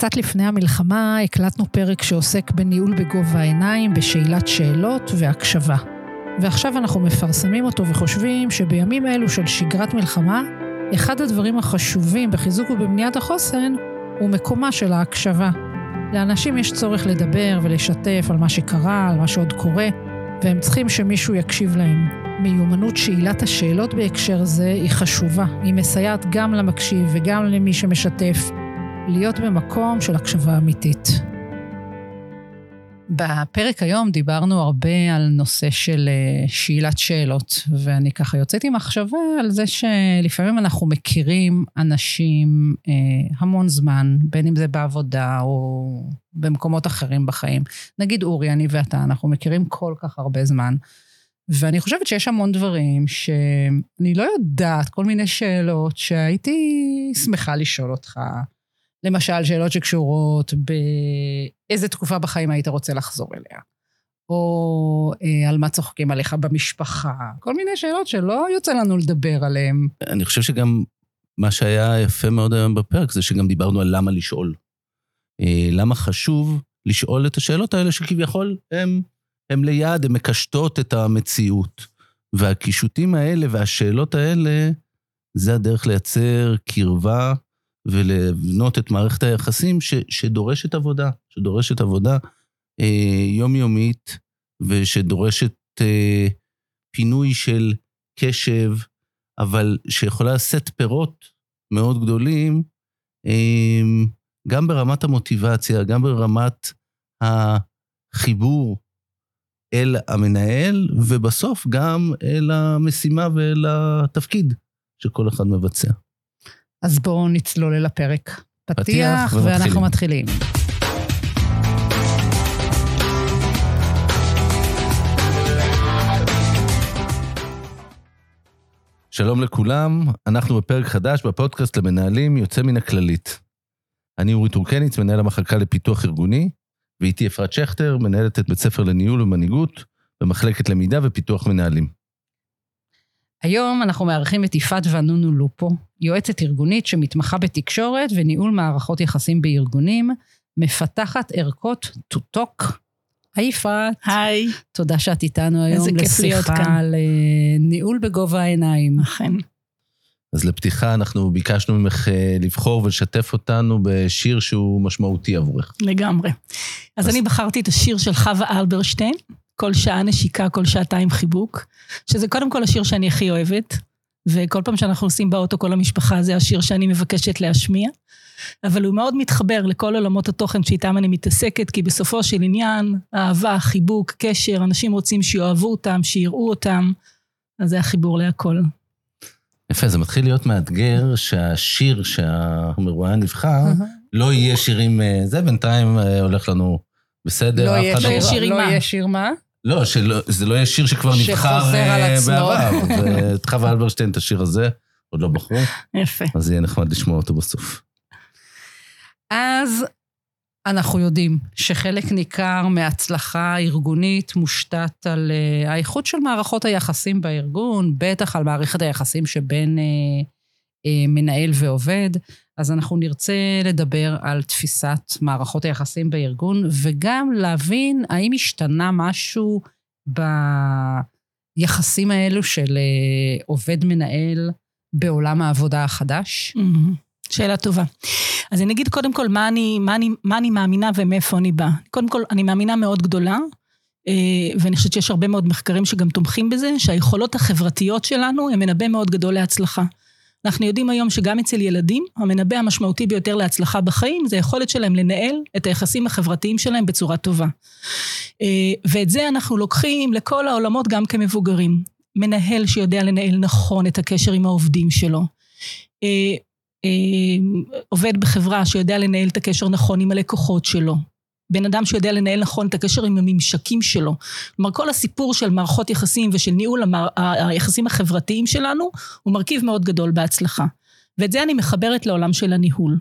קצת לפני המלחמה הקלטנו פרק שעוסק בניהול בגובה העיניים, בשאלת שאלות והקשבה. ועכשיו אנחנו מפרסמים אותו וחושבים שבימים אלו של שגרת מלחמה, אחד הדברים החשובים בחיזוק ובבניית החוסן הוא מקומה של ההקשבה. לאנשים יש צורך לדבר ולשתף על מה שקרה, על מה שעוד קורה, והם צריכים שמישהו יקשיב להם. מיומנות שאלת השאלות בהקשר זה היא חשובה. היא מסייעת גם למקשיב וגם למי שמשתף להיות במקום של הקשבה אמיתית. בפרק היום דיברנו הרבה על נושא של אה, שאלת שאלות, ואני ככה יוצאת עם מחשבה על זה שלפעמים אנחנו מכירים אנשים אה, המון זמן, בין אם זה בעבודה או במקומות אחרים בחיים. נגיד אורי, אני ואתה, אנחנו מכירים כל כך הרבה זמן. ואני חושבת שיש המון דברים שאני לא יודעת, כל מיני שאלות שהייתי שמחה לשאול אותך. למשל, שאלות שקשורות באיזה תקופה בחיים היית רוצה לחזור אליה, או אה, על מה צוחקים עליך במשפחה, כל מיני שאלות שלא יוצא לנו לדבר עליהן. אני חושב שגם מה שהיה יפה מאוד היום בפרק זה שגם דיברנו על למה לשאול. אה, למה חשוב לשאול את השאלות האלה שכביכול הם, הם ליד, הן מקשטות את המציאות. והקישוטים האלה והשאלות האלה, זה הדרך לייצר קרבה ולבנות את מערכת היחסים ש, שדורשת עבודה, שדורשת עבודה אה, יומיומית ושדורשת אה, פינוי של קשב, אבל שיכולה לשאת פירות מאוד גדולים, אה, גם ברמת המוטיבציה, גם ברמת החיבור אל המנהל, ובסוף גם אל המשימה ואל התפקיד שכל אחד מבצע. אז בואו נצלול אל הפרק. פתיח, פתיח ואנחנו מתחילים. שלום לכולם, אנחנו בפרק חדש בפודקאסט למנהלים יוצא מן הכללית. אני אורי טורקניץ, מנהל המחלקה לפיתוח ארגוני, ואיתי אפרת שכטר, מנהלת את בית ספר לניהול ומנהיגות במחלקת למידה ופיתוח מנהלים. היום אנחנו מארחים את יפעת ואנונו לופו, יועצת ארגונית שמתמחה בתקשורת וניהול מערכות יחסים בארגונים, מפתחת ערכות to talk. היי יפעת. היי. תודה שאת איתנו היום לשיחה על אה, ניהול בגובה העיניים. אכן. אז לפתיחה אנחנו ביקשנו ממך אה, לבחור ולשתף אותנו בשיר שהוא משמעותי עבורך. לגמרי. אז, אז אני בחרתי את השיר של חווה אלברשטיין, כל שעה נשיקה, כל שעתיים חיבוק, שזה קודם כל השיר שאני הכי אוהבת, וכל פעם שאנחנו עושים באוטו כל המשפחה זה השיר שאני מבקשת להשמיע, אבל הוא מאוד מתחבר לכל עולמות התוכן שאיתם אני מתעסקת, כי בסופו של עניין, אהבה, חיבוק, קשר, אנשים רוצים שיאהבו אותם, שיראו אותם, אז זה החיבור להכל. יפה, זה מתחיל להיות מאתגר שהשיר שהמרואיין נבחר, לא יהיה שירים, אה, זה בינתיים אה, הולך לנו בסדר. לא יהיה לא שיר, לא יהיה שיר מה? לא, שזה לא יהיה שיר שכבר נבחר אה, בעבר. ואת חווה אלברשטיין, את השיר הזה, עוד לא בחרו. יפה. אז יהיה נחמד לשמוע אותו בסוף. אז אנחנו יודעים שחלק ניכר מההצלחה הארגונית מושתת על uh, האיכות של מערכות היחסים בארגון, בטח על מערכת היחסים שבין uh, מנהל ועובד. אז אנחנו נרצה לדבר על תפיסת מערכות היחסים בארגון, וגם להבין האם השתנה משהו ביחסים האלו של אה, עובד-מנהל בעולם העבודה החדש? שאלה טובה. אז אני אגיד קודם כל מה אני, מה אני, מה אני מאמינה ומאיפה אני באה. קודם כל, אני מאמינה מאוד גדולה, אה, ואני חושבת שיש הרבה מאוד מחקרים שגם תומכים בזה, שהיכולות החברתיות שלנו הן מנבא מאוד גדול להצלחה. אנחנו יודעים היום שגם אצל ילדים, המנבא המשמעותי ביותר להצלחה בחיים זה היכולת שלהם לנהל את היחסים החברתיים שלהם בצורה טובה. אה, ואת זה אנחנו לוקחים לכל העולמות גם כמבוגרים. מנהל שיודע לנהל נכון את הקשר עם העובדים שלו. אה, אה, עובד בחברה שיודע לנהל את הקשר נכון עם הלקוחות שלו. בן אדם שיודע לנהל נכון את הקשר עם הממשקים שלו. כלומר, כל הסיפור של מערכות יחסים ושל ניהול המר... היחסים החברתיים שלנו, הוא מרכיב מאוד גדול בהצלחה. ואת זה אני מחברת לעולם של הניהול.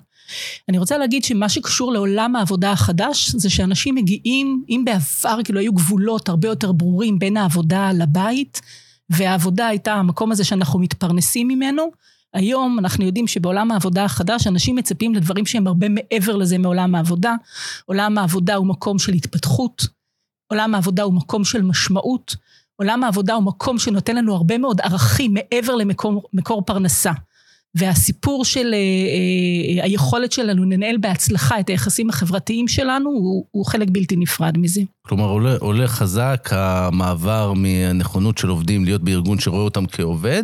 אני רוצה להגיד שמה שקשור לעולם העבודה החדש, זה שאנשים מגיעים, אם בעבר כאילו היו גבולות הרבה יותר ברורים בין העבודה לבית, והעבודה הייתה המקום הזה שאנחנו מתפרנסים ממנו, היום אנחנו יודעים שבעולם העבודה החדש אנשים מצפים לדברים שהם הרבה מעבר לזה מעולם העבודה. עולם העבודה הוא מקום של התפתחות, עולם העבודה הוא מקום של משמעות, עולם העבודה הוא מקום שנותן לנו הרבה מאוד ערכים מעבר למקור פרנסה. והסיפור של אה, אה, היכולת שלנו לנהל בהצלחה את היחסים החברתיים שלנו הוא, הוא חלק בלתי נפרד מזה. כלומר, עולה, עולה חזק המעבר מהנכונות של עובדים להיות בארגון שרואה אותם כעובד,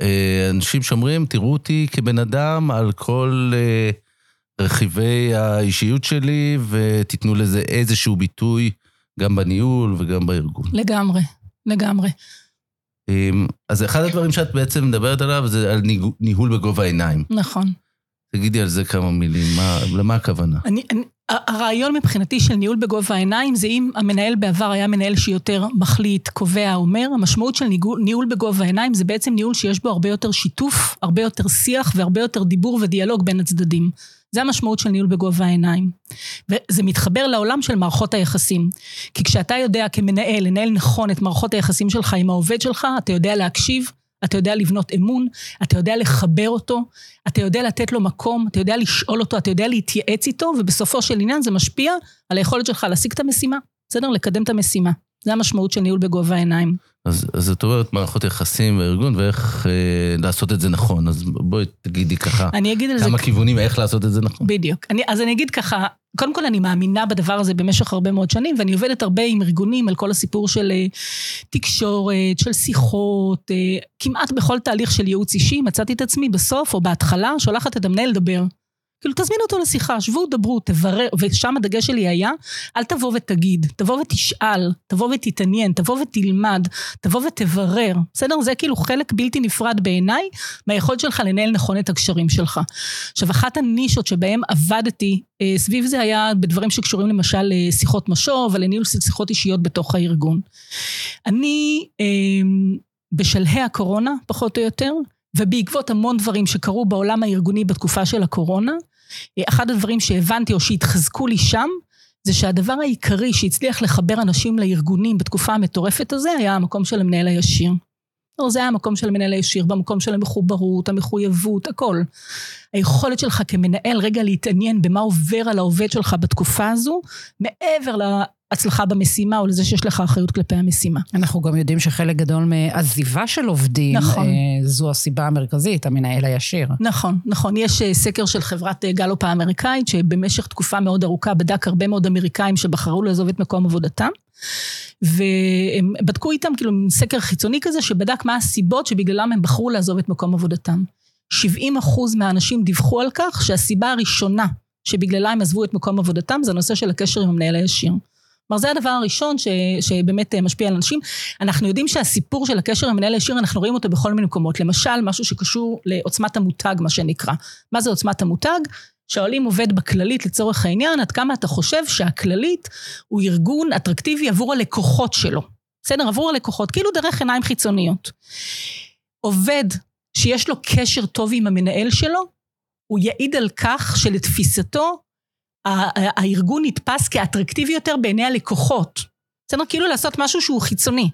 לאנשים שאומרים, תראו אותי כבן אדם על כל אה, רכיבי האישיות שלי, ותיתנו לזה איזשהו ביטוי גם בניהול וגם בארגון. לגמרי, לגמרי. אמ, אז אחד הדברים שאת בעצם מדברת עליו זה על ניהול בגובה העיניים. נכון. תגידי על זה כמה מילים, מה, למה הכוונה? אני, אני, הרעיון מבחינתי של ניהול בגובה העיניים זה אם המנהל בעבר היה מנהל שיותר מחליט, קובע, אומר, המשמעות של ניהול, ניהול בגובה העיניים זה בעצם ניהול שיש בו הרבה יותר שיתוף, הרבה יותר שיח והרבה יותר דיבור ודיאלוג בין הצדדים. זה המשמעות של ניהול בגובה העיניים. וזה מתחבר לעולם של מערכות היחסים. כי כשאתה יודע כמנהל לנהל נכון את מערכות היחסים שלך עם העובד שלך, אתה יודע להקשיב, אתה יודע לבנות אמון, אתה יודע לחבר אותו, אתה יודע לתת לו מקום, אתה יודע לשאול אותו, אתה יודע להתייעץ איתו, ובסופו של עניין זה משפיע על היכולת שלך להשיג את המשימה, בסדר? לקדם את המשימה. זה המשמעות של ניהול בגובה העיניים. אז, אז זאת אומרת מערכות יחסים בארגון ואיך אה, לעשות את זה נכון. אז בואי תגידי ככה, אני אגיד על כמה זה... כיוונים איך לעשות את זה נכון. בדיוק. אני, אז אני אגיד ככה, קודם כל אני מאמינה בדבר הזה במשך הרבה מאוד שנים, ואני עובדת הרבה עם ארגונים על כל הסיפור של אה, תקשורת, של שיחות, אה, כמעט בכל תהליך של ייעוץ אישי מצאתי את עצמי בסוף או בהתחלה שולחת את המנהל לדבר. כאילו, תזמין אותו לשיחה, שבו, דברו, תברר, ושם הדגש שלי היה, אל תבוא ותגיד, תבוא ותשאל, תבוא ותתעניין, תבוא ותלמד, תבוא ותברר, בסדר? זה כאילו חלק בלתי נפרד בעיניי מהיכולת שלך לנהל נכון את הקשרים שלך. עכשיו, אחת הנישות שבהן עבדתי, אה, סביב זה היה בדברים שקשורים למשל לשיחות משוב, ולניהול שיחות אישיות בתוך הארגון. אני, אה, בשלהי הקורונה, פחות או יותר, ובעקבות המון דברים שקרו בעולם הארגוני בתקופה של הקורונה, אחד הדברים שהבנתי או שהתחזקו לי שם, זה שהדבר העיקרי שהצליח לחבר אנשים לארגונים בתקופה המטורפת הזו, היה המקום של המנהל הישיר. זה היה המקום של המנהל הישיר, במקום של המחוברות, המחויבות, הכל. היכולת שלך כמנהל רגע להתעניין במה עובר על העובד שלך בתקופה הזו, מעבר הצלחה במשימה או לזה שיש לך אחריות כלפי המשימה. אנחנו גם יודעים שחלק גדול מעזיבה של עובדים, נכון. אה, זו הסיבה המרכזית, המנהל הישיר. נכון, נכון. יש אה, סקר של חברת אה, גלופ האמריקאית, שבמשך תקופה מאוד ארוכה בדק הרבה מאוד אמריקאים שבחרו לעזוב את מקום עבודתם. והם בדקו איתם כאילו סקר חיצוני כזה שבדק מה הסיבות שבגללם הם בחרו לעזוב את מקום עבודתם. 70 אחוז מהאנשים דיווחו על כך שהסיבה הראשונה שבגללה הם עזבו את מקום עבודתם זה הנושא של הקשר עם המנהל הישיר. כלומר, זה הדבר הראשון ש, שבאמת אה, משפיע על אנשים. אנחנו יודעים שהסיפור של הקשר עם מנהל ישיר, אנחנו רואים אותו בכל מיני מקומות. למשל, משהו שקשור לעוצמת המותג, מה שנקרא. מה זה עוצמת המותג? שואלים עובד בכללית לצורך העניין, עד כמה אתה חושב שהכללית הוא ארגון אטרקטיבי עבור הלקוחות שלו. בסדר? עבור הלקוחות, כאילו דרך עיניים חיצוניות. עובד שיש לו קשר טוב עם המנהל שלו, הוא יעיד על כך שלתפיסתו הארגון נתפס כאטרקטיבי יותר בעיני הלקוחות. בסדר? כאילו לעשות משהו שהוא חיצוני.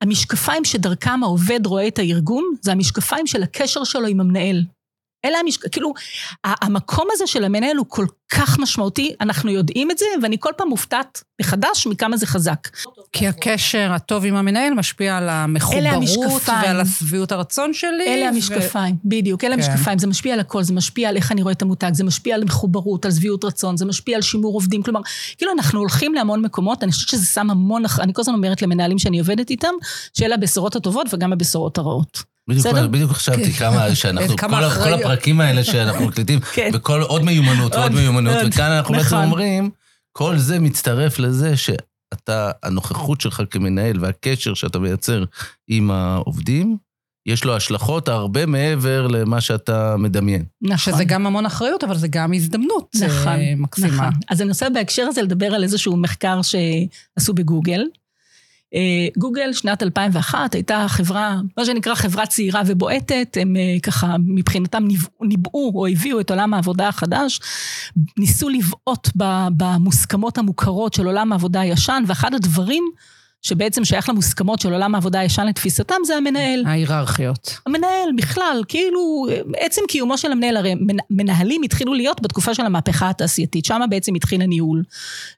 המשקפיים שדרכם העובד רואה את הארגון, זה המשקפיים של הקשר שלו עם המנהל. אלה המשק... כאילו, המקום הזה של המנהל הוא כל כך משמעותי, אנחנו יודעים את זה, ואני כל פעם מופתעת מחדש מכמה זה חזק. כי הקשר הטוב עם המנהל משפיע על המחוברות ועל השביעות הרצון שלי. אלה המשקפיים, ו... בדיוק, אלה כן. המשקפיים, זה משפיע על הכל, זה משפיע על איך אני רואה את המותג, זה משפיע על מחוברות, על שביעות רצון, זה משפיע על שימור עובדים, כלומר, כאילו אנחנו הולכים להמון מקומות, אני חושבת שזה שם המון, אני כל הזמן אומרת למנהלים שאני עובדת איתם, שאלה הבשורות הטובות וגם הבשורות הרעות. בדיוק, בדיוק חשבתי כן. כמה שאנחנו, כל, כל הפרקים האלה שאנחנו מקליטים, כן. וכל עוד מיומנות ועוד מיומנות, וכאן אנחנו בעצם נכון. אומרים, כל זה מצטרף לזה שאתה, הנוכחות שלך כמנהל והקשר שאתה מייצר עם העובדים, יש לו השלכות הרבה מעבר למה שאתה מדמיין. נכון. שזה גם המון אחריות, אבל זה גם הזדמנות נכון, מקסימה. נכון. אז אני רוצה בהקשר הזה לדבר על איזשהו מחקר שעשו בגוגל. אה, גוגל, שנת 2001, הייתה חברה, מה שנקרא חברה צעירה ובועטת, הם אה, ככה מבחינתם ניבאו או הביאו את עולם העבודה החדש, ניסו לבעוט במוסכמות המוכרות של עולם העבודה הישן, ואחד הדברים שבעצם שייך למוסכמות של עולם העבודה הישן לתפיסתם, זה המנהל. ההיררכיות. המנהל בכלל, כאילו, עצם קיומו של המנהל, הרי מנהלים התחילו להיות בתקופה של המהפכה התעשייתית, שם בעצם התחיל הניהול.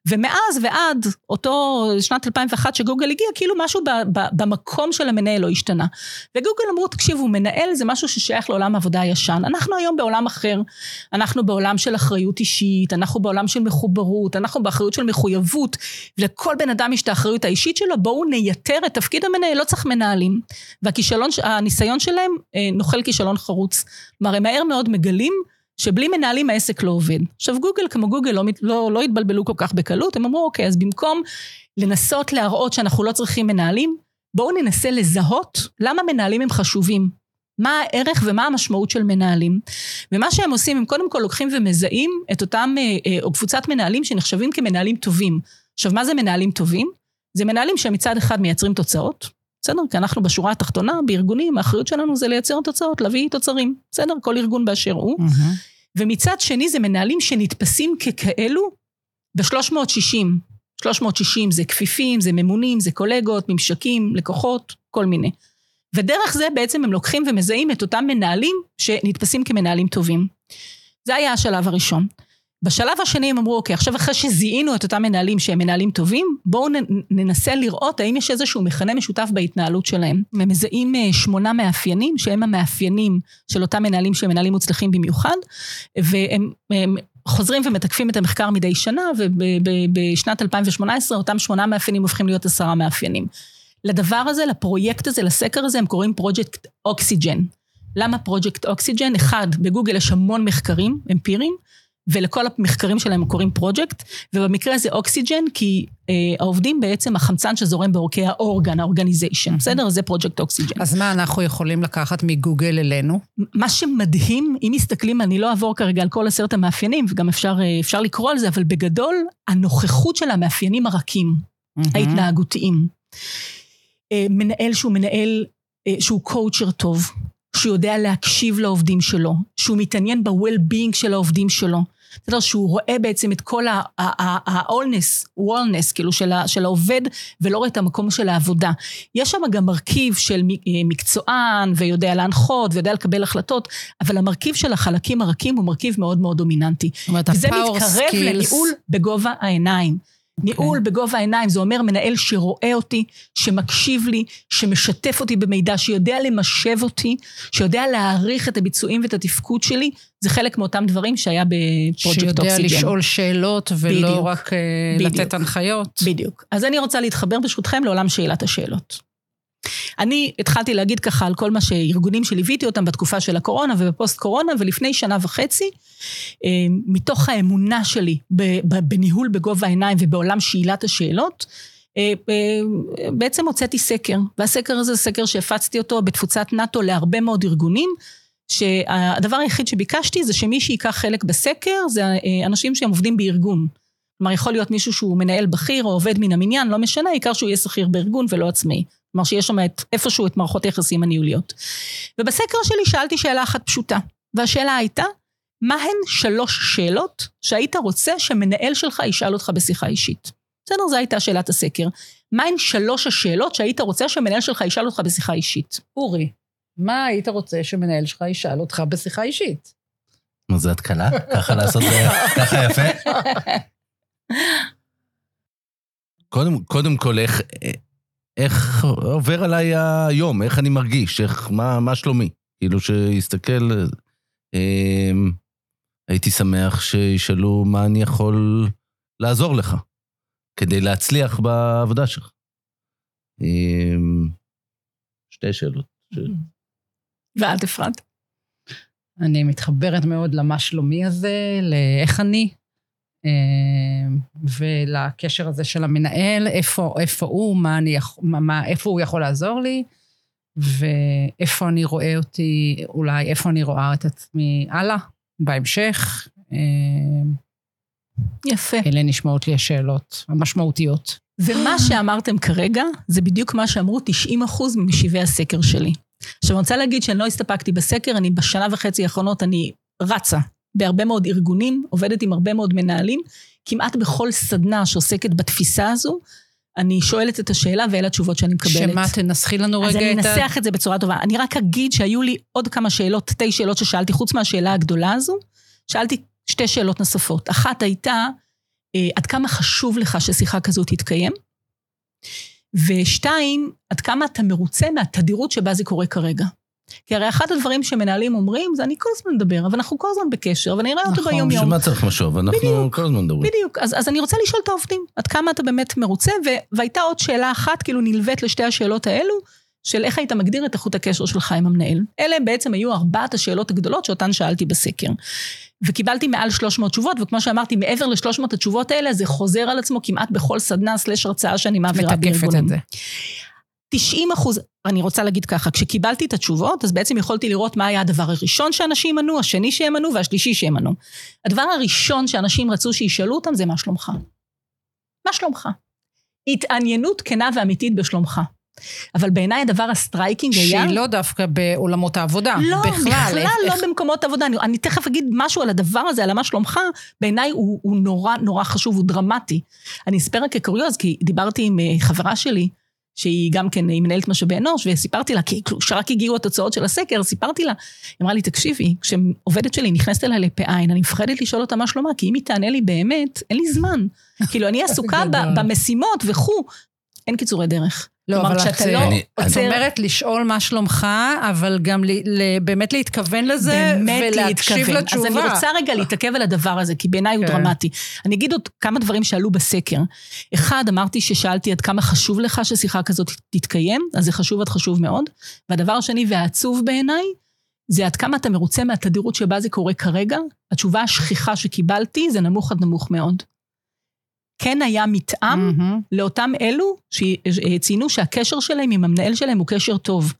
ומאז ועד אותו שנת 2001 שגוגל הגיע, כאילו משהו ב, ב, במקום של המנהל לא השתנה. וגוגל אמרו, תקשיבו, מנהל זה משהו ששייך לעולם העבודה הישן. אנחנו היום בעולם אחר, אנחנו בעולם של אחריות אישית, אנחנו בעולם של מחוברות, אנחנו באחריות של מחויבות, ולכל בן אדם יש את האחריות האישית שלו, בואו נייתר את תפקיד המנהל, לא צריך מנהלים. והכישלון, הניסיון שלהם אה, נוחל כישלון חרוץ. כלומר, הם מהר מאוד מגלים שבלי מנהלים העסק לא עובד. עכשיו גוגל כמו גוגל לא, לא, לא התבלבלו כל כך בקלות, הם אמרו אוקיי, אז במקום לנסות להראות שאנחנו לא צריכים מנהלים, בואו ננסה לזהות למה מנהלים הם חשובים. מה הערך ומה המשמעות של מנהלים. ומה שהם עושים, הם קודם כל לוקחים ומזהים את אותם, אה, אה, או קבוצת מנהלים שנחשבים כמנהלים טובים. עכשיו, מה זה מנהלים טובים? זה מנהלים שמצד אחד מייצרים תוצאות, בסדר? כי אנחנו בשורה התחתונה, בארגונים, האחריות שלנו זה לייצר תוצאות, להביא תוצרים, בסדר? כל ארגון באשר הוא. Mm-hmm. ומצד שני זה מנהלים שנתפסים ככאלו ב-360. 360 זה כפיפים, זה ממונים, זה קולגות, ממשקים, לקוחות, כל מיני. ודרך זה בעצם הם לוקחים ומזהים את אותם מנהלים שנתפסים כמנהלים טובים. זה היה השלב הראשון. בשלב השני הם אמרו, אוקיי, עכשיו אחרי שזיהינו את אותם מנהלים שהם מנהלים טובים, בואו ננסה לראות האם יש איזשהו מכנה משותף בהתנהלות שלהם. הם מזהים אה, שמונה מאפיינים, שהם המאפיינים של אותם מנהלים שהם מנהלים מוצלחים במיוחד, והם הם חוזרים ומתקפים את המחקר מדי שנה, ובשנת 2018 אותם שמונה מאפיינים הופכים להיות עשרה מאפיינים. לדבר הזה, לפרויקט הזה, לסקר הזה, הם קוראים פרויקט Oxygen. למה פרויקט Oxygen? אחד, בגוגל יש המון מחקרים אמפיריים, ולכל המחקרים שלהם קוראים פרויקט, ובמקרה הזה Oxygen, כי אה, העובדים בעצם החמצן שזורם בעורקי ה organ, ה organization, mm-hmm. בסדר? זה פרויקט Oxygen. אז מה אנחנו יכולים לקחת מגוגל אלינו? מה שמדהים, אם מסתכלים, אני לא אעבור כרגע על כל עשרת המאפיינים, וגם אפשר, אה, אפשר לקרוא על זה, אבל בגדול, הנוכחות של המאפיינים הרכים, mm-hmm. ההתנהגותיים. אה, מנהל שהוא מנהל, אה, שהוא קואוצ'ר טוב, שהוא יודע להקשיב לעובדים שלו, שהוא מתעניין ב-well-being של העובדים שלו. בסדר, שהוא רואה בעצם את כל ה-allness, wellness, כאילו של, של העובד, ולא רואה את המקום של העבודה. יש שם גם מרכיב של מקצוען, ויודע להנחות, ויודע לקבל החלטות, אבל המרכיב של החלקים הרכים הוא מרכיב מאוד מאוד דומיננטי. זאת אומרת, וזה מתקרב skills. לניהול בגובה העיניים. Okay. ניהול אוקיי. בגובה העיניים, זה אומר מנהל שרואה אותי, שמקשיב לי, שמשתף אותי במידע, שיודע למשב אותי, שיודע להעריך את הביצועים ואת התפקוד שלי, זה חלק מאותם דברים שהיה בפרויקט אוקסיגן. שיודע לשאול שאלות ולא בדיוק, רק אה, בדיוק, לתת הנחיות. בדיוק. אז אני רוצה להתחבר ברשותכם לעולם שאלת השאלות. אני התחלתי להגיד ככה על כל מה שארגונים שליוויתי אותם בתקופה של הקורונה ובפוסט קורונה, ולפני שנה וחצי, אה, מתוך האמונה שלי בניהול בגובה העיניים ובעולם שאלת השאלות, אה, אה, בעצם הוצאתי סקר, והסקר הזה זה סקר שהפצתי אותו בתפוצת נאט"ו להרבה מאוד ארגונים, שהדבר היחיד שביקשתי זה שמי שייקח חלק בסקר זה אנשים שהם עובדים בארגון. כלומר, יכול להיות מישהו שהוא מנהל בכיר או עובד מן המניין, לא משנה, העיקר שהוא יהיה שכיר בארגון ולא עצמאי. כלומר שיש שם את, איפשהו את מערכות היחסים הניהוליות. ובסקר שלי שאלתי שאלה אחת פשוטה, והשאלה הייתה, מהן שלוש שאלות שהיית רוצה שמנהל שלך ישאל אותך בשיחה אישית? בסדר, זו הייתה שאלת הסקר. מהן שלוש השאלות שהיית רוצה שמנהל שלך ישאל אותך בשיחה אישית? אורי, מה היית רוצה שמנהל שלך ישאל אותך בשיחה אישית? נו, זה התקלה? ככה לעשות זה ככה יפה? קודם, קודם כל, איך, איך עובר עליי היום, איך אני מרגיש, איך, מה, מה שלומי. כאילו שיסתכל, אה, הייתי שמח שישאלו מה אני יכול לעזור לך, כדי להצליח בעבודה שלך. אה, שתי שאלות. ואת אפרת? אני מתחברת מאוד למה שלומי הזה, לאיך אני, ולקשר הזה של המנהל, איפה, איפה הוא, מה אני, מה, איפה הוא יכול לעזור לי, ואיפה אני רואה אותי, אולי איפה אני רואה את עצמי הלאה, בהמשך. אמ, יפה. אלה נשמעות לי השאלות המשמעותיות. ומה שאמרתם כרגע, זה בדיוק מה שאמרו 90 אחוז ממשיבי הסקר שלי. עכשיו, אני רוצה להגיד שאני לא הסתפקתי בסקר, אני בשנה וחצי האחרונות, אני רצה בהרבה מאוד ארגונים, עובדת עם הרבה מאוד מנהלים, כמעט בכל סדנה שעוסקת בתפיסה הזו, אני שואלת את השאלה ואלה התשובות שאני מקבלת. שמה, תנסחי לנו רגע את ה... אז אני אנסח את זה בצורה טובה. אני רק אגיד שהיו לי עוד כמה שאלות, שתי שאלות ששאלתי, חוץ מהשאלה הגדולה הזו, שאלתי שתי שאלות נוספות. אחת הייתה, אה, עד כמה חשוב לך ששיחה כזו תתקיים? ושתיים, עד כמה אתה מרוצה מהתדירות שבה זה קורה כרגע. כי הרי אחד הדברים שמנהלים אומרים, זה אני כל הזמן מדבר, אבל אנחנו כל הזמן בקשר, ואני אראה אותו נכון. ביום יום. בשביל מה צריך משוב? אנחנו בדיוק. כל הזמן מדברים. בדיוק, אז, אז אני רוצה לשאול את העובדים, עד כמה אתה באמת מרוצה, ו, והייתה עוד שאלה אחת, כאילו נלווית לשתי השאלות האלו, של איך היית מגדיר את איכות הקשר שלך עם המנהל. אלה בעצם היו ארבעת השאלות הגדולות שאותן שאלתי בסקר. וקיבלתי מעל 300 תשובות, וכמו שאמרתי, מעבר ל-300 התשובות האלה, זה חוזר על עצמו כמעט בכל סדנה slash הרצאה שאני מעבירה מתקפת בארגונים. את זה. 90 אחוז, אני רוצה להגיד ככה, כשקיבלתי את התשובות, אז בעצם יכולתי לראות מה היה הדבר הראשון שאנשים ענו, השני שהם ענו והשלישי שהם ענו. הדבר הראשון שאנשים רצו שישאלו אותם זה מה שלומך. מה שלומך? התעניינות כנה ואמיתית בשלומך. אבל בעיניי הדבר ה striking היה... שהיא לא דווקא בעולמות העבודה. לא, בכלל. בכלל איך- לא איך- במקומות עבודה. אני, אני תכף אגיד משהו על הדבר הזה, על המה שלומך, בעיניי הוא, הוא נורא נורא חשוב, הוא דרמטי. אני אספר רק כקוריוז, כי דיברתי עם אה, חברה שלי, שהיא גם כן, היא מנהלת משאבי אנוש, וסיפרתי לה, כי כשרק הגיעו התוצאות של הסקר, סיפרתי לה, היא אמרה לי, תקשיבי, כשעובדת שלי נכנסת אליי לפה עין, אני מפחדת לשאול אותה מה שלומה, כי אם היא תענה לי באמת, אין לי זמן. כאילו, אני עסוקה. במשימות וכו', אין קיצורי דרך. לא, כלומר, אבל את, כשאתה לא אני- את עוצר... אומרת לשאול מה שלומך, אבל גם ל, ל, באמת להתכוון לזה, באמת ולהקשיב להתכוון. לתשובה. אז אני רוצה רגע להתעכב על הדבר הזה, כי בעיניי הוא כן. דרמטי. אני אגיד עוד כמה דברים שעלו בסקר. אחד, אמרתי ששאלתי עד כמה חשוב לך ששיחה כזאת תתקיים, אז זה חשוב עד חשוב מאוד. והדבר השני והעצוב בעיניי, זה עד כמה אתה מרוצה מהתדירות שבה זה קורה כרגע. התשובה השכיחה שקיבלתי זה נמוך עד נמוך מאוד. כן היה מתאם מהמם. לאותם אלו שציינו שהקשר שלהם עם המנהל שלהם הוא קשר טוב.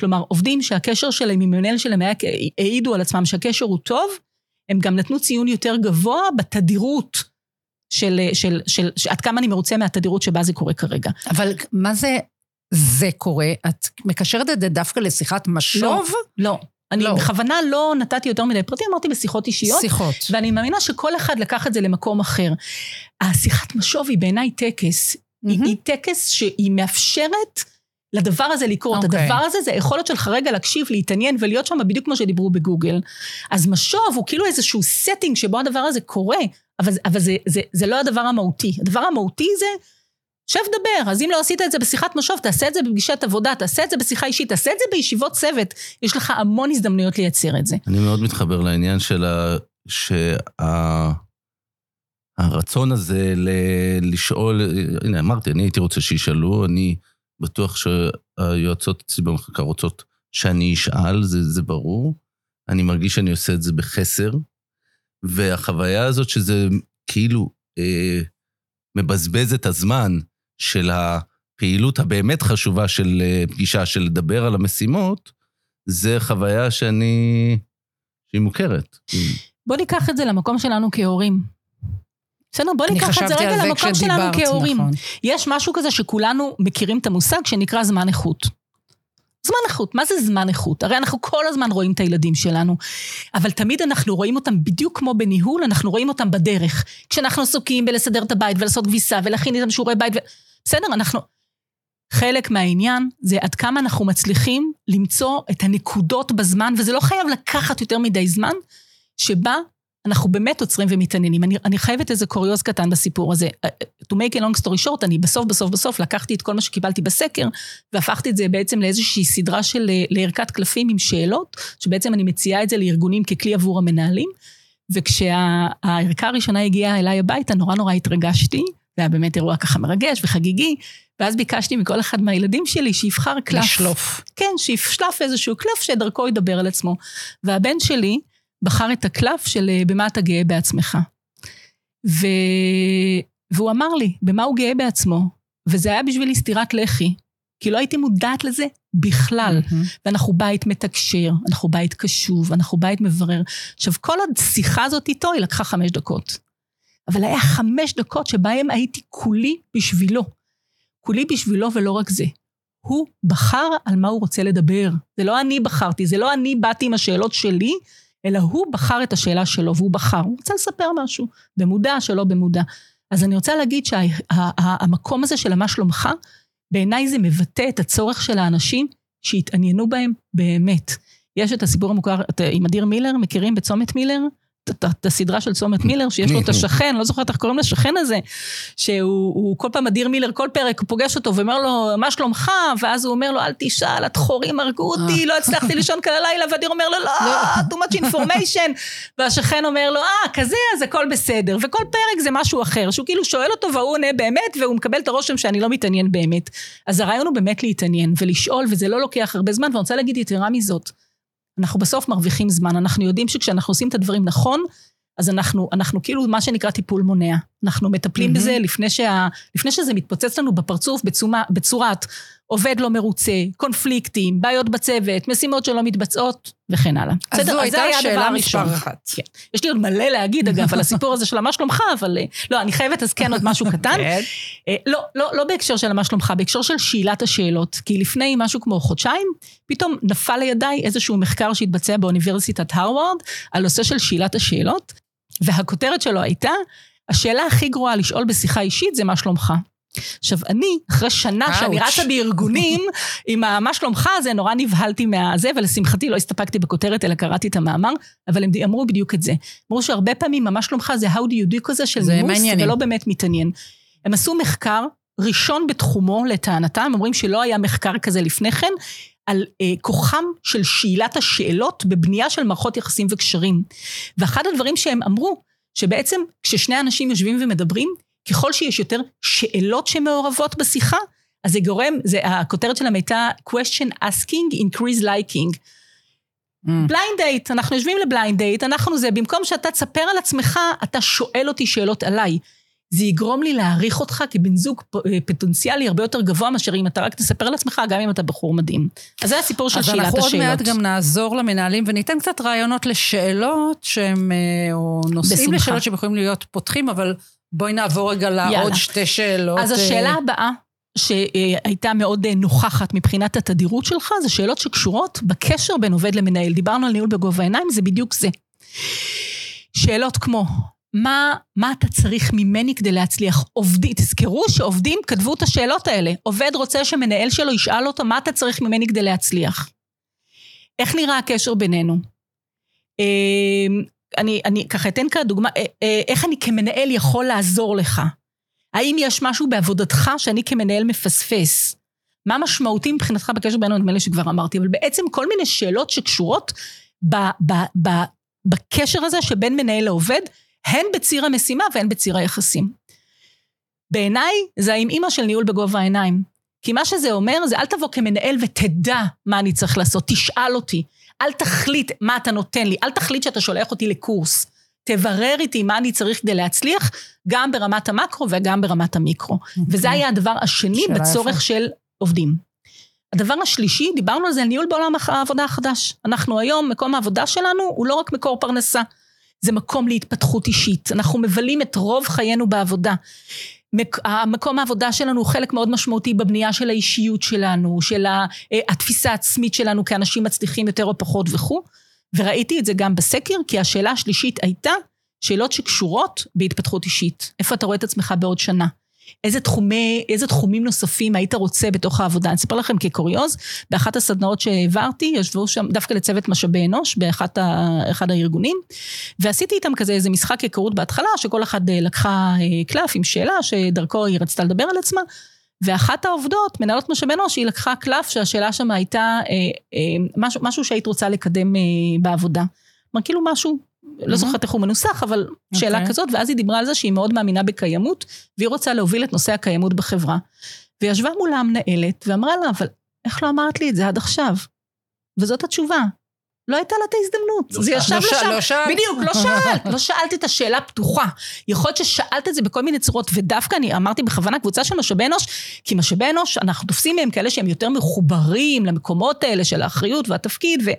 כלומר, עובדים שהקשר שלהם עם המנהל שלהם היה, העידו על עצמם שהקשר הוא טוב, הם גם נתנו ציון יותר גבוה בתדירות של, של, של, של עד כמה אני מרוצה מהתדירות שבה זה קורה כרגע. אבל מה זה זה קורה? את מקשרת את זה דווקא לשיחת משוב? לא. אני לא. בכוונה לא נתתי יותר מדי פרטים, אמרתי בשיחות אישיות. שיחות. ואני מאמינה שכל אחד לקח את זה למקום אחר. השיחת משוב היא בעיניי טקס. היא, מהמם. היא טקס שהיא מאפשרת לדבר הזה לקרות. אוקיי. הדבר הזה זה היכולת שלך רגע להקשיב, להתעניין ולהיות שם בדיוק כמו שדיברו בגוגל. אז משוב הוא כאילו איזשהו setting שבו הדבר הזה קורה, אבל, אבל זה, זה, זה לא הדבר המהותי. הדבר המהותי זה, שב דבר, אז אם לא עשית את זה בשיחת משוב, תעשה את זה בפגישת עבודה, תעשה את זה בשיחה אישית, תעשה את זה בישיבות צוות. יש לך המון הזדמנויות לייצר את זה. אני מאוד מתחבר לעניין של ה... שה... הרצון הזה ל... לשאול, הנה אמרתי, אני הייתי רוצה שישאלו, אני בטוח שהיועצות אצלי במחלקה רוצות שאני אשאל, זה, זה ברור. אני מרגיש שאני עושה את זה בחסר, והחוויה הזאת שזה כאילו אה, מבזבז את הזמן של הפעילות הבאמת חשובה של אה, פגישה, של לדבר על המשימות, זה חוויה שאני... שהיא מוכרת. בוא ניקח את זה למקום שלנו כהורים. בסדר, בוא ניקח את זה רגע למקום שלנו כהורים. נכון. יש משהו כזה שכולנו מכירים את המושג שנקרא זמן איכות. זמן איכות, מה זה זמן איכות? הרי אנחנו כל הזמן רואים את הילדים שלנו, אבל תמיד אנחנו רואים אותם בדיוק כמו בניהול, אנחנו רואים אותם בדרך. כשאנחנו עסוקים בלסדר את הבית ולעשות כביסה ולהכין איתם שיעורי בית, ו... בסדר, אנחנו... חלק מהעניין זה עד כמה אנחנו מצליחים למצוא את הנקודות בזמן, וזה לא חייב לקחת יותר מדי זמן, שבה אנחנו באמת עוצרים ומתעניינים. אני, אני חייבת איזה קוריוז קטן בסיפור הזה. To make a long story short, אני בסוף בסוף בסוף לקחתי את כל מה שקיבלתי בסקר, והפכתי את זה בעצם לאיזושהי סדרה של לערכת קלפים עם שאלות, שבעצם אני מציעה את זה לארגונים ככלי עבור המנהלים. וכשהערכה הראשונה הגיעה אליי הביתה, נורא נורא התרגשתי, זה היה באמת אירוע ככה מרגש וחגיגי, ואז ביקשתי מכל אחד מהילדים שלי שיבחר קלף. לשלוף. כן, שישלף איזשהו קלף שדרכו ידבר על עצמו. והבן שלי בחר את הקלף של אה, במה אתה גאה בעצמך. ו... והוא אמר לי, במה הוא גאה בעצמו? וזה היה בשבילי סטירת לחי, כי לא הייתי מודעת לזה בכלל. מהמם. ואנחנו בית מתקשר, אנחנו בית קשוב, אנחנו בית מברר. עכשיו, כל השיחה הזאת איתו, היא לקחה חמש דקות. אבל היה חמש דקות שבהם הייתי כולי בשבילו. כולי בשבילו ולא רק זה. הוא בחר על מה הוא רוצה לדבר. זה לא אני בחרתי, זה לא אני באתי עם השאלות שלי, אלא הוא בחר את השאלה שלו, והוא בחר. הוא רוצה לספר משהו, במודע, שלא במודע. אז אני רוצה להגיד שהמקום הזה של המה שלומך, בעיניי זה מבטא את הצורך של האנשים שיתעניינו בהם באמת. יש את הסיפור המוכר עם אדיר מילר, מכירים בצומת מילר? את הסדרה של צומת מילר, שיש לו את השכן, לא זוכרת איך קוראים לשכן הזה, שהוא כל פעם אדיר מילר, כל פרק הוא פוגש אותו ואומר לו, מה שלומך? ואז הוא אומר לו, אל תשאל, התחורים הרגו אותי, לא הצלחתי לישון כל הלילה, ואדיר אומר לו, לא, too much information. והשכן אומר לו, אה, כזה, אז הכל בסדר. וכל פרק זה משהו אחר, שהוא כאילו שואל אותו והוא עונה באמת, והוא מקבל את הרושם שאני לא מתעניין באמת. אז הרעיון הוא באמת להתעניין ולשאול, וזה לא לוקח הרבה זמן, ואני רוצה להגיד יתרה מזאת. אנחנו בסוף מרוויחים זמן, אנחנו יודעים שכשאנחנו עושים את הדברים נכון, אז אנחנו, אנחנו כאילו מה שנקרא טיפול מונע. אנחנו מטפלים mm-hmm. בזה לפני, שה, לפני שזה מתפוצץ לנו בפרצוף בצומה, בצורת עובד לא מרוצה, קונפליקטים, בעיות בצוות, משימות שלא מתבצעות וכן הלאה. אז בסדר, זו הייתה שאלה מספר אחת. כן. יש לי עוד מלא להגיד אגב על הסיפור הזה של מה שלומך, אבל אה, לא, אני חייבת אז כן עוד משהו קטן. כן. אה, לא, לא, לא בהקשר של מה שלומך, בהקשר של שאלת השאלות. כי לפני משהו כמו חודשיים, פתאום נפל לידיי איזשהו מחקר שהתבצע באוניברסיטת הרווארד על נושא של שאלת השאלות, והכותרת שלו הייתה, השאלה הכי גרועה לשאול בשיחה אישית זה מה שלומך. עכשיו, אני, אחרי שנה Ouch. שאני רצה בארגונים, עם מה שלומך הזה, נורא נבהלתי מהזה, ולשמחתי לא הסתפקתי בכותרת, אלא קראתי את המאמר, אבל הם אמרו בדיוק את זה. אמרו שהרבה פעמים, מה שלומך זה how do you do כזה של נימוס, ולא באמת מתעניין. הם עשו מחקר ראשון בתחומו, לטענתם, אומרים שלא היה מחקר כזה לפני כן, על אה, כוחם של שאלת השאלות בבנייה של מערכות יחסים וקשרים. ואחד הדברים שהם אמרו, שבעצם כששני אנשים יושבים ומדברים, ככל שיש יותר שאלות שמעורבות בשיחה, אז זה גורם, זה, הכותרת שלהם הייתה question asking increase liking. blind mm. date, אנחנו יושבים ל blind date, אנחנו זה, במקום שאתה תספר על עצמך, אתה שואל אותי שאלות עליי. זה יגרום לי להעריך אותך כבן זוג אה, פוטנציאלי הרבה יותר גבוה מאשר אם אתה רק תספר על עצמך, גם אם אתה בחור מדהים. אז זה הסיפור של שאלת השאלות. אז אנחנו עוד מעט גם נעזור למנהלים וניתן קצת רעיונות לשאלות שהם, אה, או נושאים בשמחה. לשאלות שהם יכולים להיות פותחים, אבל בואי נעבור רגע לעוד שתי שאלות. אז השאלה אה, הבאה, שהייתה מאוד נוכחת מבחינת התדירות שלך, זה שאלות שקשורות בקשר בין עובד למנהל. דיברנו על ניהול בגובה העיניים, זה בדיוק זה. שאלות כמו, מה, מה אתה צריך ממני כדי להצליח? עובדי, תזכרו שעובדים כתבו את השאלות האלה. עובד רוצה שמנהל שלו ישאל אותו, מה אתה צריך ממני כדי להצליח? איך נראה הקשר בינינו? אמ, אני, אני ככה אתן כאן דוגמה, אה, אה, איך אני כמנהל יכול לעזור לך? האם יש משהו בעבודתך שאני כמנהל מפספס? מה משמעותי מבחינתך בקשר בינינו, נדמה לי שכבר אמרתי, אבל בעצם כל מיני שאלות שקשורות ב, ב, ב, בקשר הזה שבין מנהל לעובד, הן בציר המשימה והן בציר היחסים. בעיניי זה האם אימא של ניהול בגובה העיניים. כי מה שזה אומר זה אל תבוא כמנהל ותדע מה אני צריך לעשות, תשאל אותי. אל תחליט מה אתה נותן לי, אל תחליט שאתה שולח אותי לקורס. תברר איתי מה אני צריך כדי להצליח, גם ברמת המקרו וגם ברמת המיקרו. Okay. אוקיי. וזה היה הדבר השני בצורך יפה. של עובדים. הדבר השלישי, דיברנו על זה, ניהול בעולם העבודה החדש. אנחנו היום, מקום העבודה שלנו הוא לא רק מקור פרנסה, זה מקום להתפתחות אישית. אנחנו מבלים את רוב חיינו בעבודה. המקום העבודה שלנו הוא חלק מאוד משמעותי בבנייה של האישיות שלנו, של אה, התפיסה העצמית שלנו כאנשים מצליחים יותר או פחות וכו'. וראיתי את זה גם בסקר, כי השאלה השלישית הייתה שאלות שקשורות בהתפתחות אישית. איפה אתה רואה את עצמך בעוד שנה? איזה, תחומי, איזה תחומים נוספים היית רוצה בתוך העבודה. אני אספר לכם כקוריוז, באחת הסדנאות שהעברתי, ישבו שם דווקא לצוות משאבי אנוש באחד הארגונים, ועשיתי איתם כזה איזה משחק היכרות בהתחלה, שכל אחת אה, לקחה אה, קלף עם שאלה שדרכו היא רצתה לדבר על עצמה, ואחת העובדות, מנהלות משאבי אנוש, היא לקחה קלף שהשאלה שם הייתה אה, אה, משהו, משהו שהיית רוצה לקדם אה, בעבודה. כלומר, כאילו משהו לא זוכרת איך הוא מנוסח, אבל okay. שאלה אוקיי. כזאת, ואז היא דיברה על זה שהיא מאוד מאמינה בקיימות, והיא רוצה להוביל את נושא הקיימות בחברה. וישבה מולה המנהלת ואמרה לה, אבל איך לא אמרת לי את זה עד עכשיו? וזאת התשובה. לא הייתה לה את ההזדמנות. לא זה ישב לא לשם. לא שאלת. בדיוק, לא שאלת. לא שאלת את השאלה פתוחה. יכול להיות ששאלת את זה בכל מיני צורות, ודווקא אני אמרתי בכוונה קבוצה של משאבי אנוש, כי משאבי אנוש, אנחנו תופסים מהם כאלה שהם יותר מחוברים למקומות האלה של האחריות והתפקיד, ו...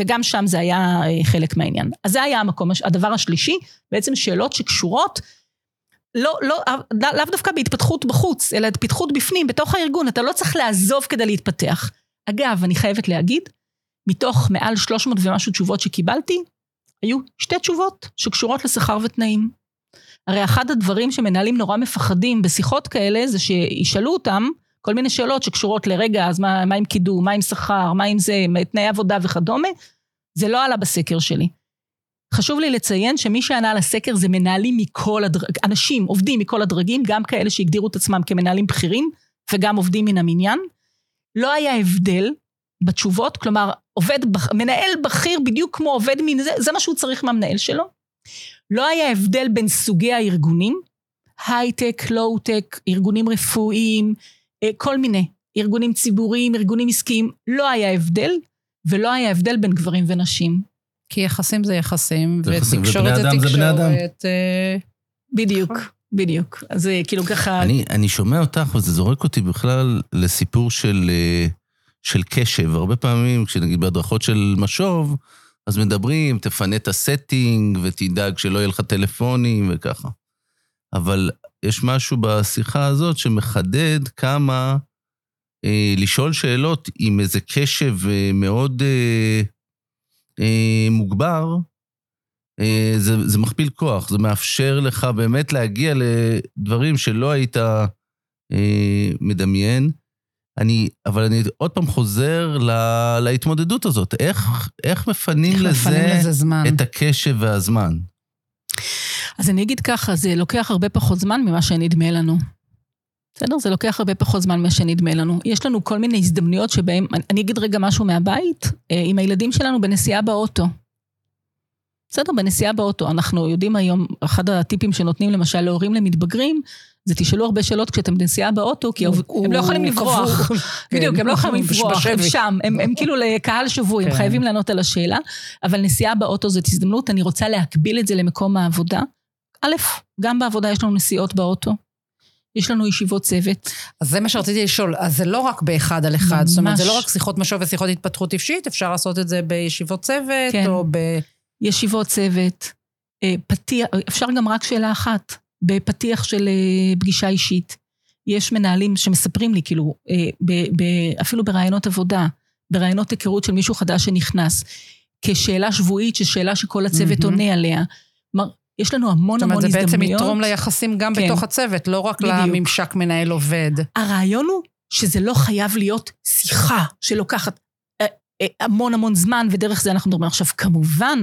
וגם שם זה היה אה, חלק מהעניין. אז זה היה המקום, הדבר השלישי, בעצם שאלות שקשורות לא, לא, לאו לא דווקא בהתפתחות בחוץ, אלא התפתחות בפנים, בתוך הארגון, אתה לא צריך לעזוב כדי להתפתח. אגב, אני חייבת להגיד, מתוך מעל 300 ומשהו תשובות שקיבלתי, היו שתי תשובות שקשורות לשכר ותנאים. הרי אחד הדברים שמנהלים נורא מפחדים בשיחות כאלה, זה שישאלו אותם כל מיני שאלות שקשורות לרגע, אז מה, מה עם קידום, מה עם שכר, מה עם זה, תנאי עבודה וכדומה, זה לא עלה בסקר שלי. חשוב לי לציין שמי שענה על הסקר זה מנהלים מכל הדרגים, אנשים, עובדים מכל הדרגים, גם כאלה שהגדירו את עצמם כמנהלים בכירים, וגם עובדים מן המניין. לא היה הבדל בתשובות, כלומר, עובד, מנהל בכיר בדיוק כמו עובד מן זה, זה מה שהוא צריך מהמנהל שלו. לא היה הבדל בין סוגי הארגונים, הייטק, לואו-טק, ארגונים רפואיים, כל מיני, ארגונים ציבוריים, ארגונים עסקיים, לא היה הבדל, ולא היה הבדל בין גברים ונשים. כי יחסים זה יחסים, ותקשורת זה תקשורת. אה, בדיוק, נכון. בדיוק. אז זה כאילו ככה... אני, אני שומע אותך, וזה זורק אותי בכלל לסיפור של, אה, של קשב. הרבה פעמים, כשנגיד בהדרכות של משוב, אז מדברים, תפנה את הסטינג ותדאג שלא יהיה לך טלפונים וככה. אבל יש משהו בשיחה הזאת שמחדד כמה אה, לשאול שאלות עם איזה קשב אה, מאוד אה, אה, מוגבר, אה, זה, זה מכפיל כוח, זה מאפשר לך באמת להגיע לדברים שלא היית אה, מדמיין. אני, אבל אני עוד פעם חוזר לה, להתמודדות הזאת. איך, איך מפנים איך לזה, מפנים לזה זמן? את הקשב והזמן? אז אני אגיד ככה, זה לוקח הרבה פחות זמן ממה שנדמה לנו. בסדר? זה לוקח הרבה פחות זמן ממה שנדמה לנו. יש לנו כל מיני הזדמנויות שבהן, אני אגיד רגע משהו מהבית, אה, עם הילדים שלנו בנסיעה באוטו. בסדר, בנסיעה באוטו. אנחנו יודעים היום, אחד הטיפים שנותנים למשל להורים למתבגרים, זה תשאלו הרבה שאלות כשאתם בנסיעה באוטו, כי הם לא יכולים לברוח. בדיוק, הם לא יכולים לברוח, הם שם, הם כאילו לקהל שבוי, הם כן. חייבים לענות על השאלה, אבל נסיעה באוטו זאת הזדמנות, אני רוצה להקביל את זה למקום העבודה. א', גם בעבודה יש לנו נסיעות באוטו. יש לנו ישיבות צוות. אז זה מה שרציתי לשאול, אז זה לא רק באחד על אחד, ממש. זאת אומרת, זה לא רק שיחות משוב ושיחות התפתחות אישית, אפשר לעשות את זה בישיבות צוות, כן. או ב... ישיבות צוות, אה, פתיח, אפשר גם רק שאלה אחת, בפתיח של אה, פגישה אישית. יש מנהלים שמספרים לי, כאילו, אה, ב, ב, אפילו ברעיונות עבודה, ברעיונות היכרות של מישהו חדש שנכנס, כשאלה שבועית, ששאלה שכל הצוות mm-hmm. עונה עליה. כלומר, יש לנו המון המון הזדמנויות. זאת אומרת, זה בעצם יתרום ליחסים גם כן. בתוך הצוות, לא רק בדיוק. לממשק מנהל עובד. הרעיון הוא שזה לא חייב להיות שיחה שלוקחת אה, אה, המון המון זמן, ודרך זה אנחנו מדברים עכשיו. כמובן,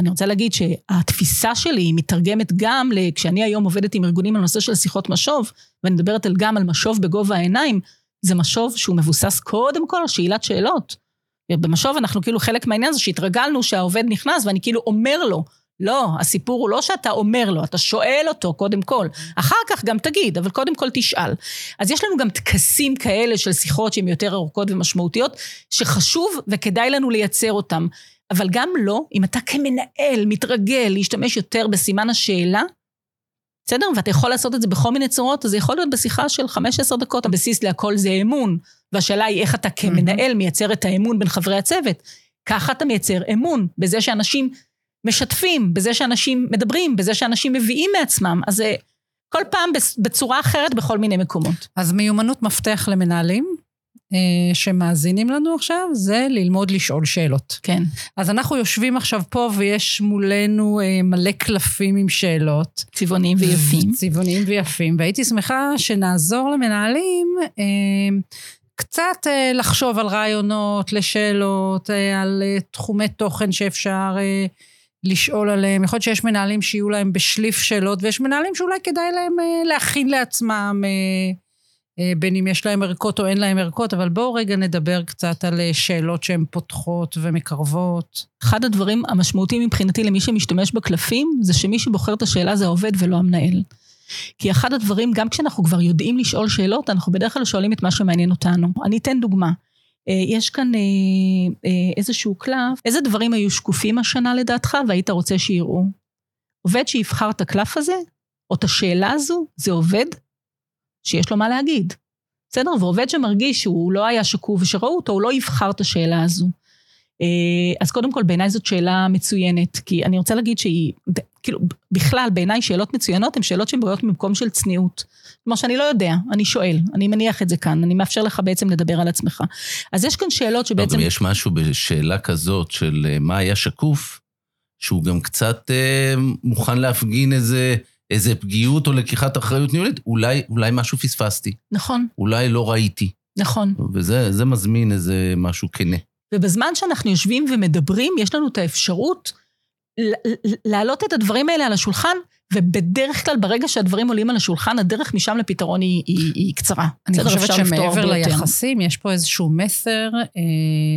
אני רוצה להגיד שהתפיסה שלי היא מתרגמת גם, כשאני היום עובדת עם ארגונים על נושא של שיחות משוב, ואני מדברת גם על משוב בגובה העיניים, זה משוב שהוא מבוסס קודם כל על שאלת שאלות. במשוב אנחנו כאילו חלק מהעניין זה שהתרגלנו שהעובד נכנס ואני כאילו אומר לו, לא, הסיפור הוא לא שאתה אומר לו, אתה שואל אותו קודם כל. אחר כך גם תגיד, אבל קודם כל תשאל. אז יש לנו גם טקסים כאלה של שיחות שהן יותר ארוכות ומשמעותיות, שחשוב וכדאי לנו לייצר אותם. אבל גם לא, אם אתה כמנהל מתרגל להשתמש יותר בסימן השאלה, בסדר? ואתה יכול לעשות את זה בכל מיני צורות, אז זה יכול להיות בשיחה של 15 דקות, הבסיס להכל זה אמון. והשאלה היא איך אתה כמנהל מייצר את האמון בין חברי הצוות. ככה אתה מייצר אמון, בזה שאנשים משתפים, בזה שאנשים מדברים, בזה שאנשים מביאים מעצמם. אז זה כל פעם בצורה אחרת בכל מיני מקומות. אז מיומנות מפתח למנהלים? אה, שמאזינים לנו עכשיו, זה ללמוד לשאול שאלות. כן. אז אנחנו יושבים עכשיו פה ויש מולנו אה, מלא קלפים עם שאלות. צבעוניים ויפים. צבעוניים ויפים, והייתי שמחה שנעזור למנהלים אה, קצת לחשוב על רעיונות, לשאלות, על תחומי תוכן שאפשר לשאול עליהם. יכול להיות שיש מנהלים שיהיו להם בשליף שאלות, ויש מנהלים שאולי כדאי להם להכין לעצמם. אה, בין אם יש להם ערכות או אין להם ערכות, אבל בואו רגע נדבר קצת על אה, שאלות שהן פותחות ומקרבות. אחד הדברים המשמעותיים מבחינתי למי שמשתמש בקלפים, זה שמי שבוחר את השאלה זה העובד ולא המנהל. כי אחד הדברים, גם כשאנחנו כבר יודעים לשאול שאלות, אנחנו בדרך כלל שואלים את מה שמעניין אותנו. אני אתן דוגמה. אה, יש כאן איזשהו קלף, איזה דברים היו שקופים השנה לדעתך והיית רוצה שיראו? עובד שיבחר את הקלף הזה, או את השאלה הזו, זה עובד שיש לו מה להגיד. בסדר? ועובד שמרגיש שהוא לא היה שקוף ושראו אותו, הוא לא יבחר את השאלה הזו. אה, אז קודם כל, בעיניי זאת שאלה מצוינת, כי אני רוצה להגיד שהיא, כאילו, בכלל, בעיניי שאלות מצוינות הן שאלות שהן בריאות ממקום של צניעות. כלומר שאני לא יודע, אני שואל, אני מניח את זה כאן, אני מאפשר לך בעצם לדבר על עצמך. אז יש כאן שאלות שבעצם... גם יש משהו בשאלה כזאת של אה, מה היה שקוף, שהוא גם קצת אה, מוכן להפגין איזה... איזה פגיעות או לקיחת אחריות ניהולית, אולי, אולי משהו פספסתי, נכון, אולי לא ראיתי. נכון. וזה זה מזמין איזה משהו כנה. ובזמן שאנחנו יושבים ומדברים, יש לנו את האפשרות להעלות את הדברים האלה על השולחן, ובדרך כלל, ברגע שהדברים עולים על השולחן, הדרך משם לפתרון היא, היא, היא קצרה. אני? חושבת שמעבר. ליחסים, יש פה איזשהו מסר אה,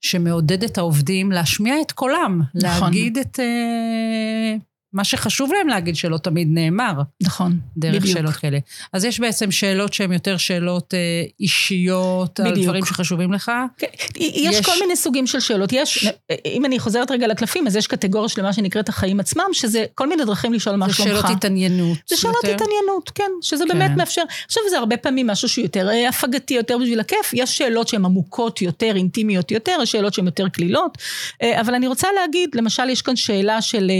שמעודד את העובדים להשמיע את קולם. נכון. להגיד את אה, מה שחשוב להם להגיד, שלא תמיד נאמר, נכון, דרך בדיוק. שאלות כאלה. אז יש בעצם שאלות שהן יותר שאלות אה, אישיות, על בדיוק. דברים שחשובים לך. כן, יש, יש- כל מיני סוגים של שאלות. יש, אם אני חוזרת רגע לקלפים, אז יש קטגוריה שלמה שנקראת החיים עצמם, שזה כל מיני דרכים לשאול מה זה שלומך. שאלות התעניינות. זה שאלות יותר. התעניינות, כן, שזה כן. באמת מאפשר. עכשיו, זה הרבה פעמים משהו שהוא יותר אה, הפגתי, יותר בשביל הכיף. יש שאלות שהן עמוקות יותר, אינטימיות יותר, יש שאלות שהן יותר קלילות. אה, אבל אני רוצה להגיד, למשל, יש כאן שאלה של...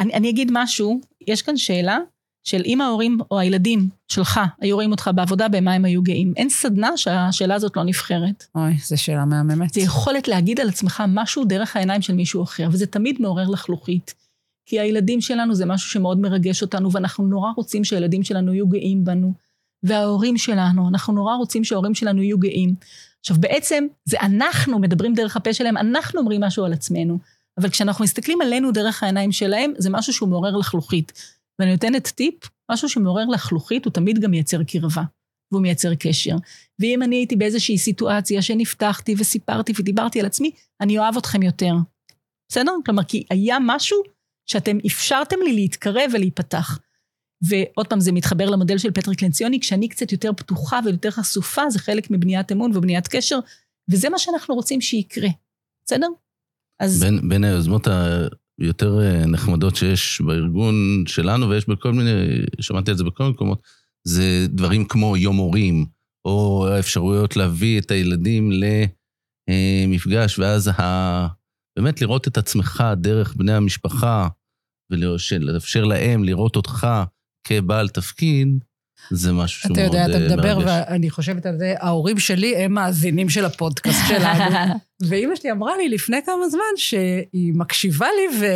אני, אני אגיד משהו, יש כאן שאלה של אם ההורים או הילדים שלך היו רואים אותך בעבודה, במה הם היו גאים. אין סדנה שהשאלה הזאת לא נבחרת. אוי, זו שאלה מהממת. זה יכולת להגיד על עצמך משהו דרך העיניים של מישהו אחר, וזה תמיד מעורר לחלוכית. כי הילדים שלנו זה משהו שמאוד מרגש אותנו, ואנחנו נורא רוצים שהילדים שלנו יהיו גאים בנו. וההורים שלנו, אנחנו נורא רוצים שההורים שלנו יהיו גאים. עכשיו, בעצם, זה אנחנו מדברים דרך הפה שלהם, אנחנו אומרים משהו על עצמנו. אבל כשאנחנו מסתכלים עלינו דרך העיניים שלהם, זה משהו שהוא מעורר לחלוכית. ואני נותנת טיפ, משהו שמעורר לחלוכית, הוא תמיד גם מייצר קרבה, והוא מייצר קשר. ואם אני הייתי באיזושהי סיטואציה שנפתחתי וסיפרתי ודיברתי על עצמי, אני אוהב אתכם יותר. בסדר? כלומר, כי היה משהו שאתם אפשרתם לי להתקרב ולהיפתח. ועוד פעם, זה מתחבר למודל של פטריק לנציוני, כשאני קצת יותר פתוחה ויותר חשופה, זה חלק מבניית אמון ובניית קשר, וזה מה שאנחנו רוצים שיקרה. בסדר? אז בין, בין היוזמות היותר אה, נחמדות שיש בארגון שלנו, ויש בכל מיני, שמעתי על זה בכל מיני מקומות, זה דברים כמו יום הורים, או האפשרויות להביא את הילדים למפגש, ואז ה... באמת לראות את עצמך דרך בני המשפחה, ולאפשר להם לראות אותך כבעל תפקיד, זה משהו שהוא אתה מאוד יודע, אתה אה, מדבר, מרגש. ואני חושבת על זה, ההורים שלי הם מאזינים של הפודקאסט שלנו. ואימא שלי אמרה לי לפני כמה זמן שהיא מקשיבה לי,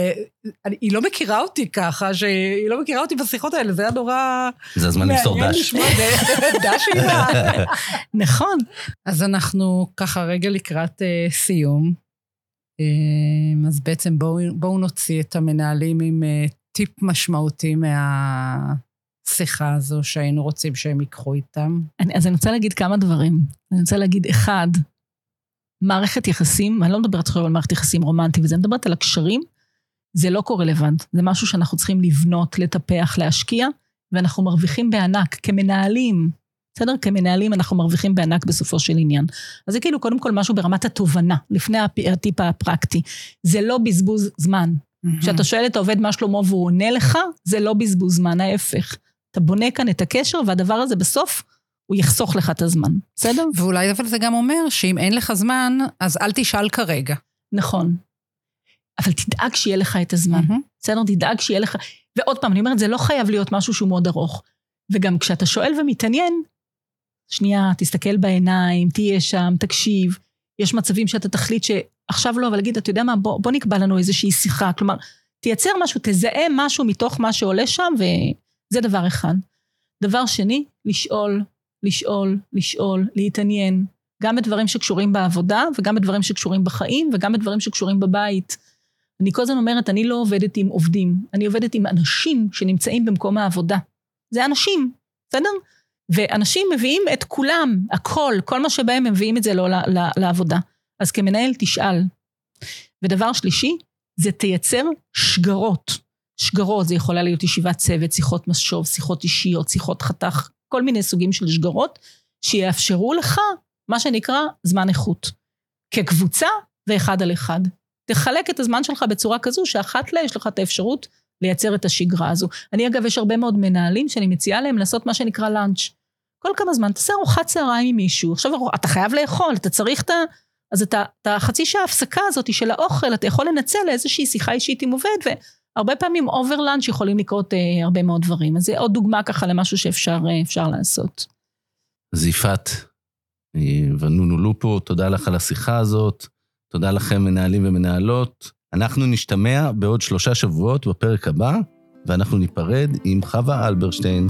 והיא לא מכירה אותי ככה, שהיא לא מכירה אותי בשיחות האלה, זה היה נורא זה הזמן למסור דש. דש אימא. נכון. אז אנחנו ככה רגע לקראת אה, סיום. אה, אז בעצם בואו בואו נוציא את המנהלים עם אה, טיפ משמעותי מהשיחה הזו שהיינו רוצים שהם ייקחו איתם. אני, אז אני רוצה להגיד כמה דברים. אני רוצה להגיד, אחד, מערכת יחסים, אני לא מדברת עכשיו על מערכת יחסים רומנטית וזה, אני מדברת על הקשרים, זה לא כה רלוונט. זה משהו שאנחנו צריכים לבנות, לטפח, להשקיע, ואנחנו מרוויחים בענק כמנהלים. בסדר? כמנהלים אנחנו מרוויחים בענק בסופו של עניין. אז זה כאילו קודם כל משהו ברמת התובנה, לפני הטיפ הפרקטי. זה לא בזבוז זמן. כשאתה שואל את העובד מה שלמה והוא עונה לך, זה לא בזבוז זמן, ההפך. אתה בונה כאן את הקשר, והדבר הזה בסוף, הוא יחסוך לך את הזמן. בסדר? ואולי אבל זה גם אומר שאם אין לך זמן, אז אל תשאל כרגע. נכון. אבל תדאג שיהיה לך את הזמן. מהמם. בסדר? תדאג שיהיה לך... ועוד פעם, אני אומרת, זה לא חייב להיות משהו שהוא מאוד ארוך. וגם כשאתה שואל ומתעניין, שנייה, תסתכל בעיניים, תהיה שם, תקשיב. יש מצבים שאתה תחליט שעכשיו לא, אבל להגיד, אתה יודע מה, בוא, בוא נקבע לנו איזושהי שיחה. כלומר, תייצר משהו, תזהה משהו מתוך מה שעולה שם, וזה דבר אחד. דבר שני, לשאול, לשאול, לשאול, להתעניין, גם בדברים שקשורים בעבודה, וגם בדברים שקשורים בחיים, וגם בדברים שקשורים בבית. אני כל הזמן אומרת, אני לא עובדת עם עובדים, אני עובדת עם אנשים שנמצאים במקום העבודה. זה אנשים, בסדר? ואנשים מביאים את כולם, הכל, כל מה שבהם הם מביאים את זה לא, ל- ל- לעבודה. אז כמנהל תשאל. ודבר שלישי, זה תייצר שגרות. שגרות, זה יכולה להיות ישיבת צוות, שיחות משוב, שיחות אישיות, שיחות חתך, כל מיני סוגים של שגרות, שיאפשרו לך, מה שנקרא, זמן איכות. כקבוצה ואחד על אחד. תחלק את הזמן שלך בצורה כזו שאחת לה יש לך את האפשרות לייצר את השגרה הזו. אני אגב, יש הרבה מאוד מנהלים שאני מציעה להם לעשות מה שנקרא לאנץ'. כל כמה זמן, תעשה ארוחת צהריים עם מישהו, עכשיו אתה חייב לאכול, אתה צריך את ה... אז את החצי שעה ההפסקה הזאת של האוכל, אתה יכול לנצל לאיזושהי שיחה אישית עם עובד, והרבה פעמים אובר לאנץ' יכולים לקרות אה, הרבה מאוד דברים. אז זה עוד דוגמה ככה למשהו שאפשר אה, אפשר לעשות. אז יפעת אה, ונונו לופו, תודה לך על השיחה הזאת, תודה לכם מנהלים ומנהלות. אנחנו נשתמע בעוד שלושה שבועות בפרק הבא, ואנחנו ניפרד עם חווה אלברשטיין.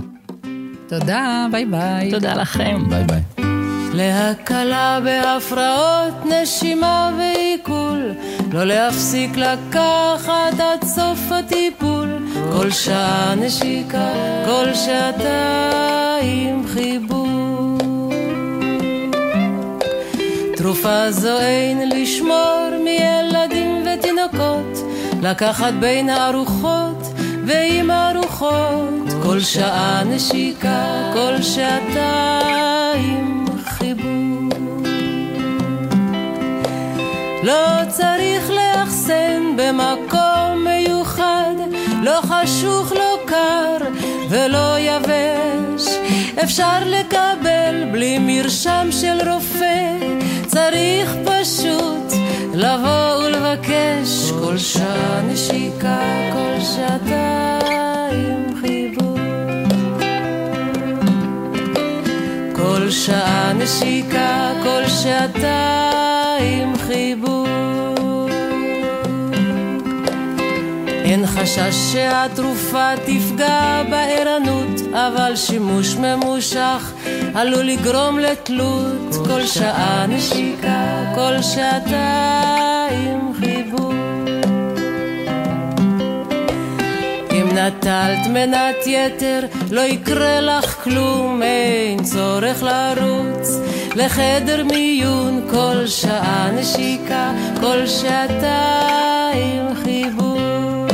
תודה, ביי ביי. תודה לכם. ביי ביי. להקלה בהפרעות נשימה ועיכול, לא להפסיק לקחת עד סוף הטיפול, כל שעה נשיקה, כל שעתיים חיבור. תרופה זו אין לשמור מילדים ותינוקות, לקחת בין הארוחות ועם ארוחות, כל שעה נשיקה, כל שעתיים לא צריך לאחסן במקום מיוחד, לא חשוך, לא קר ולא יבש. אפשר לקבל בלי מרשם של רופא, צריך פשוט לבוא ולבקש כל שעה נשיקה, כל שעתיים חיבור. כל שעה נשיקה, כל שעתיים חיבור. אין חשש שהתרופה תפגע בערנות, אבל שימוש ממושך עלול לגרום לתלות. כל שעה נשיקה, כל שעתיים חיבור. אם נטלת מנת יתר, לא יקרה לך כלום, אין צורך לרוץ לחדר מיון. כל שעה נשיקה, כל שעתיים חיבור.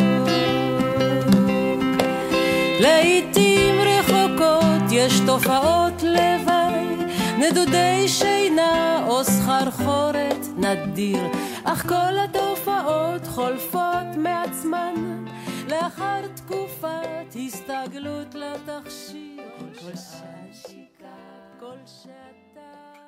לעתים רחוקות יש תופעות לוואי, נדודי שינה או סחרחורת נדיר, אך כל התופעות חולפות מעצמן לאחר תקופת הסתגלות לתכשיר. כל שעה כל שעתיים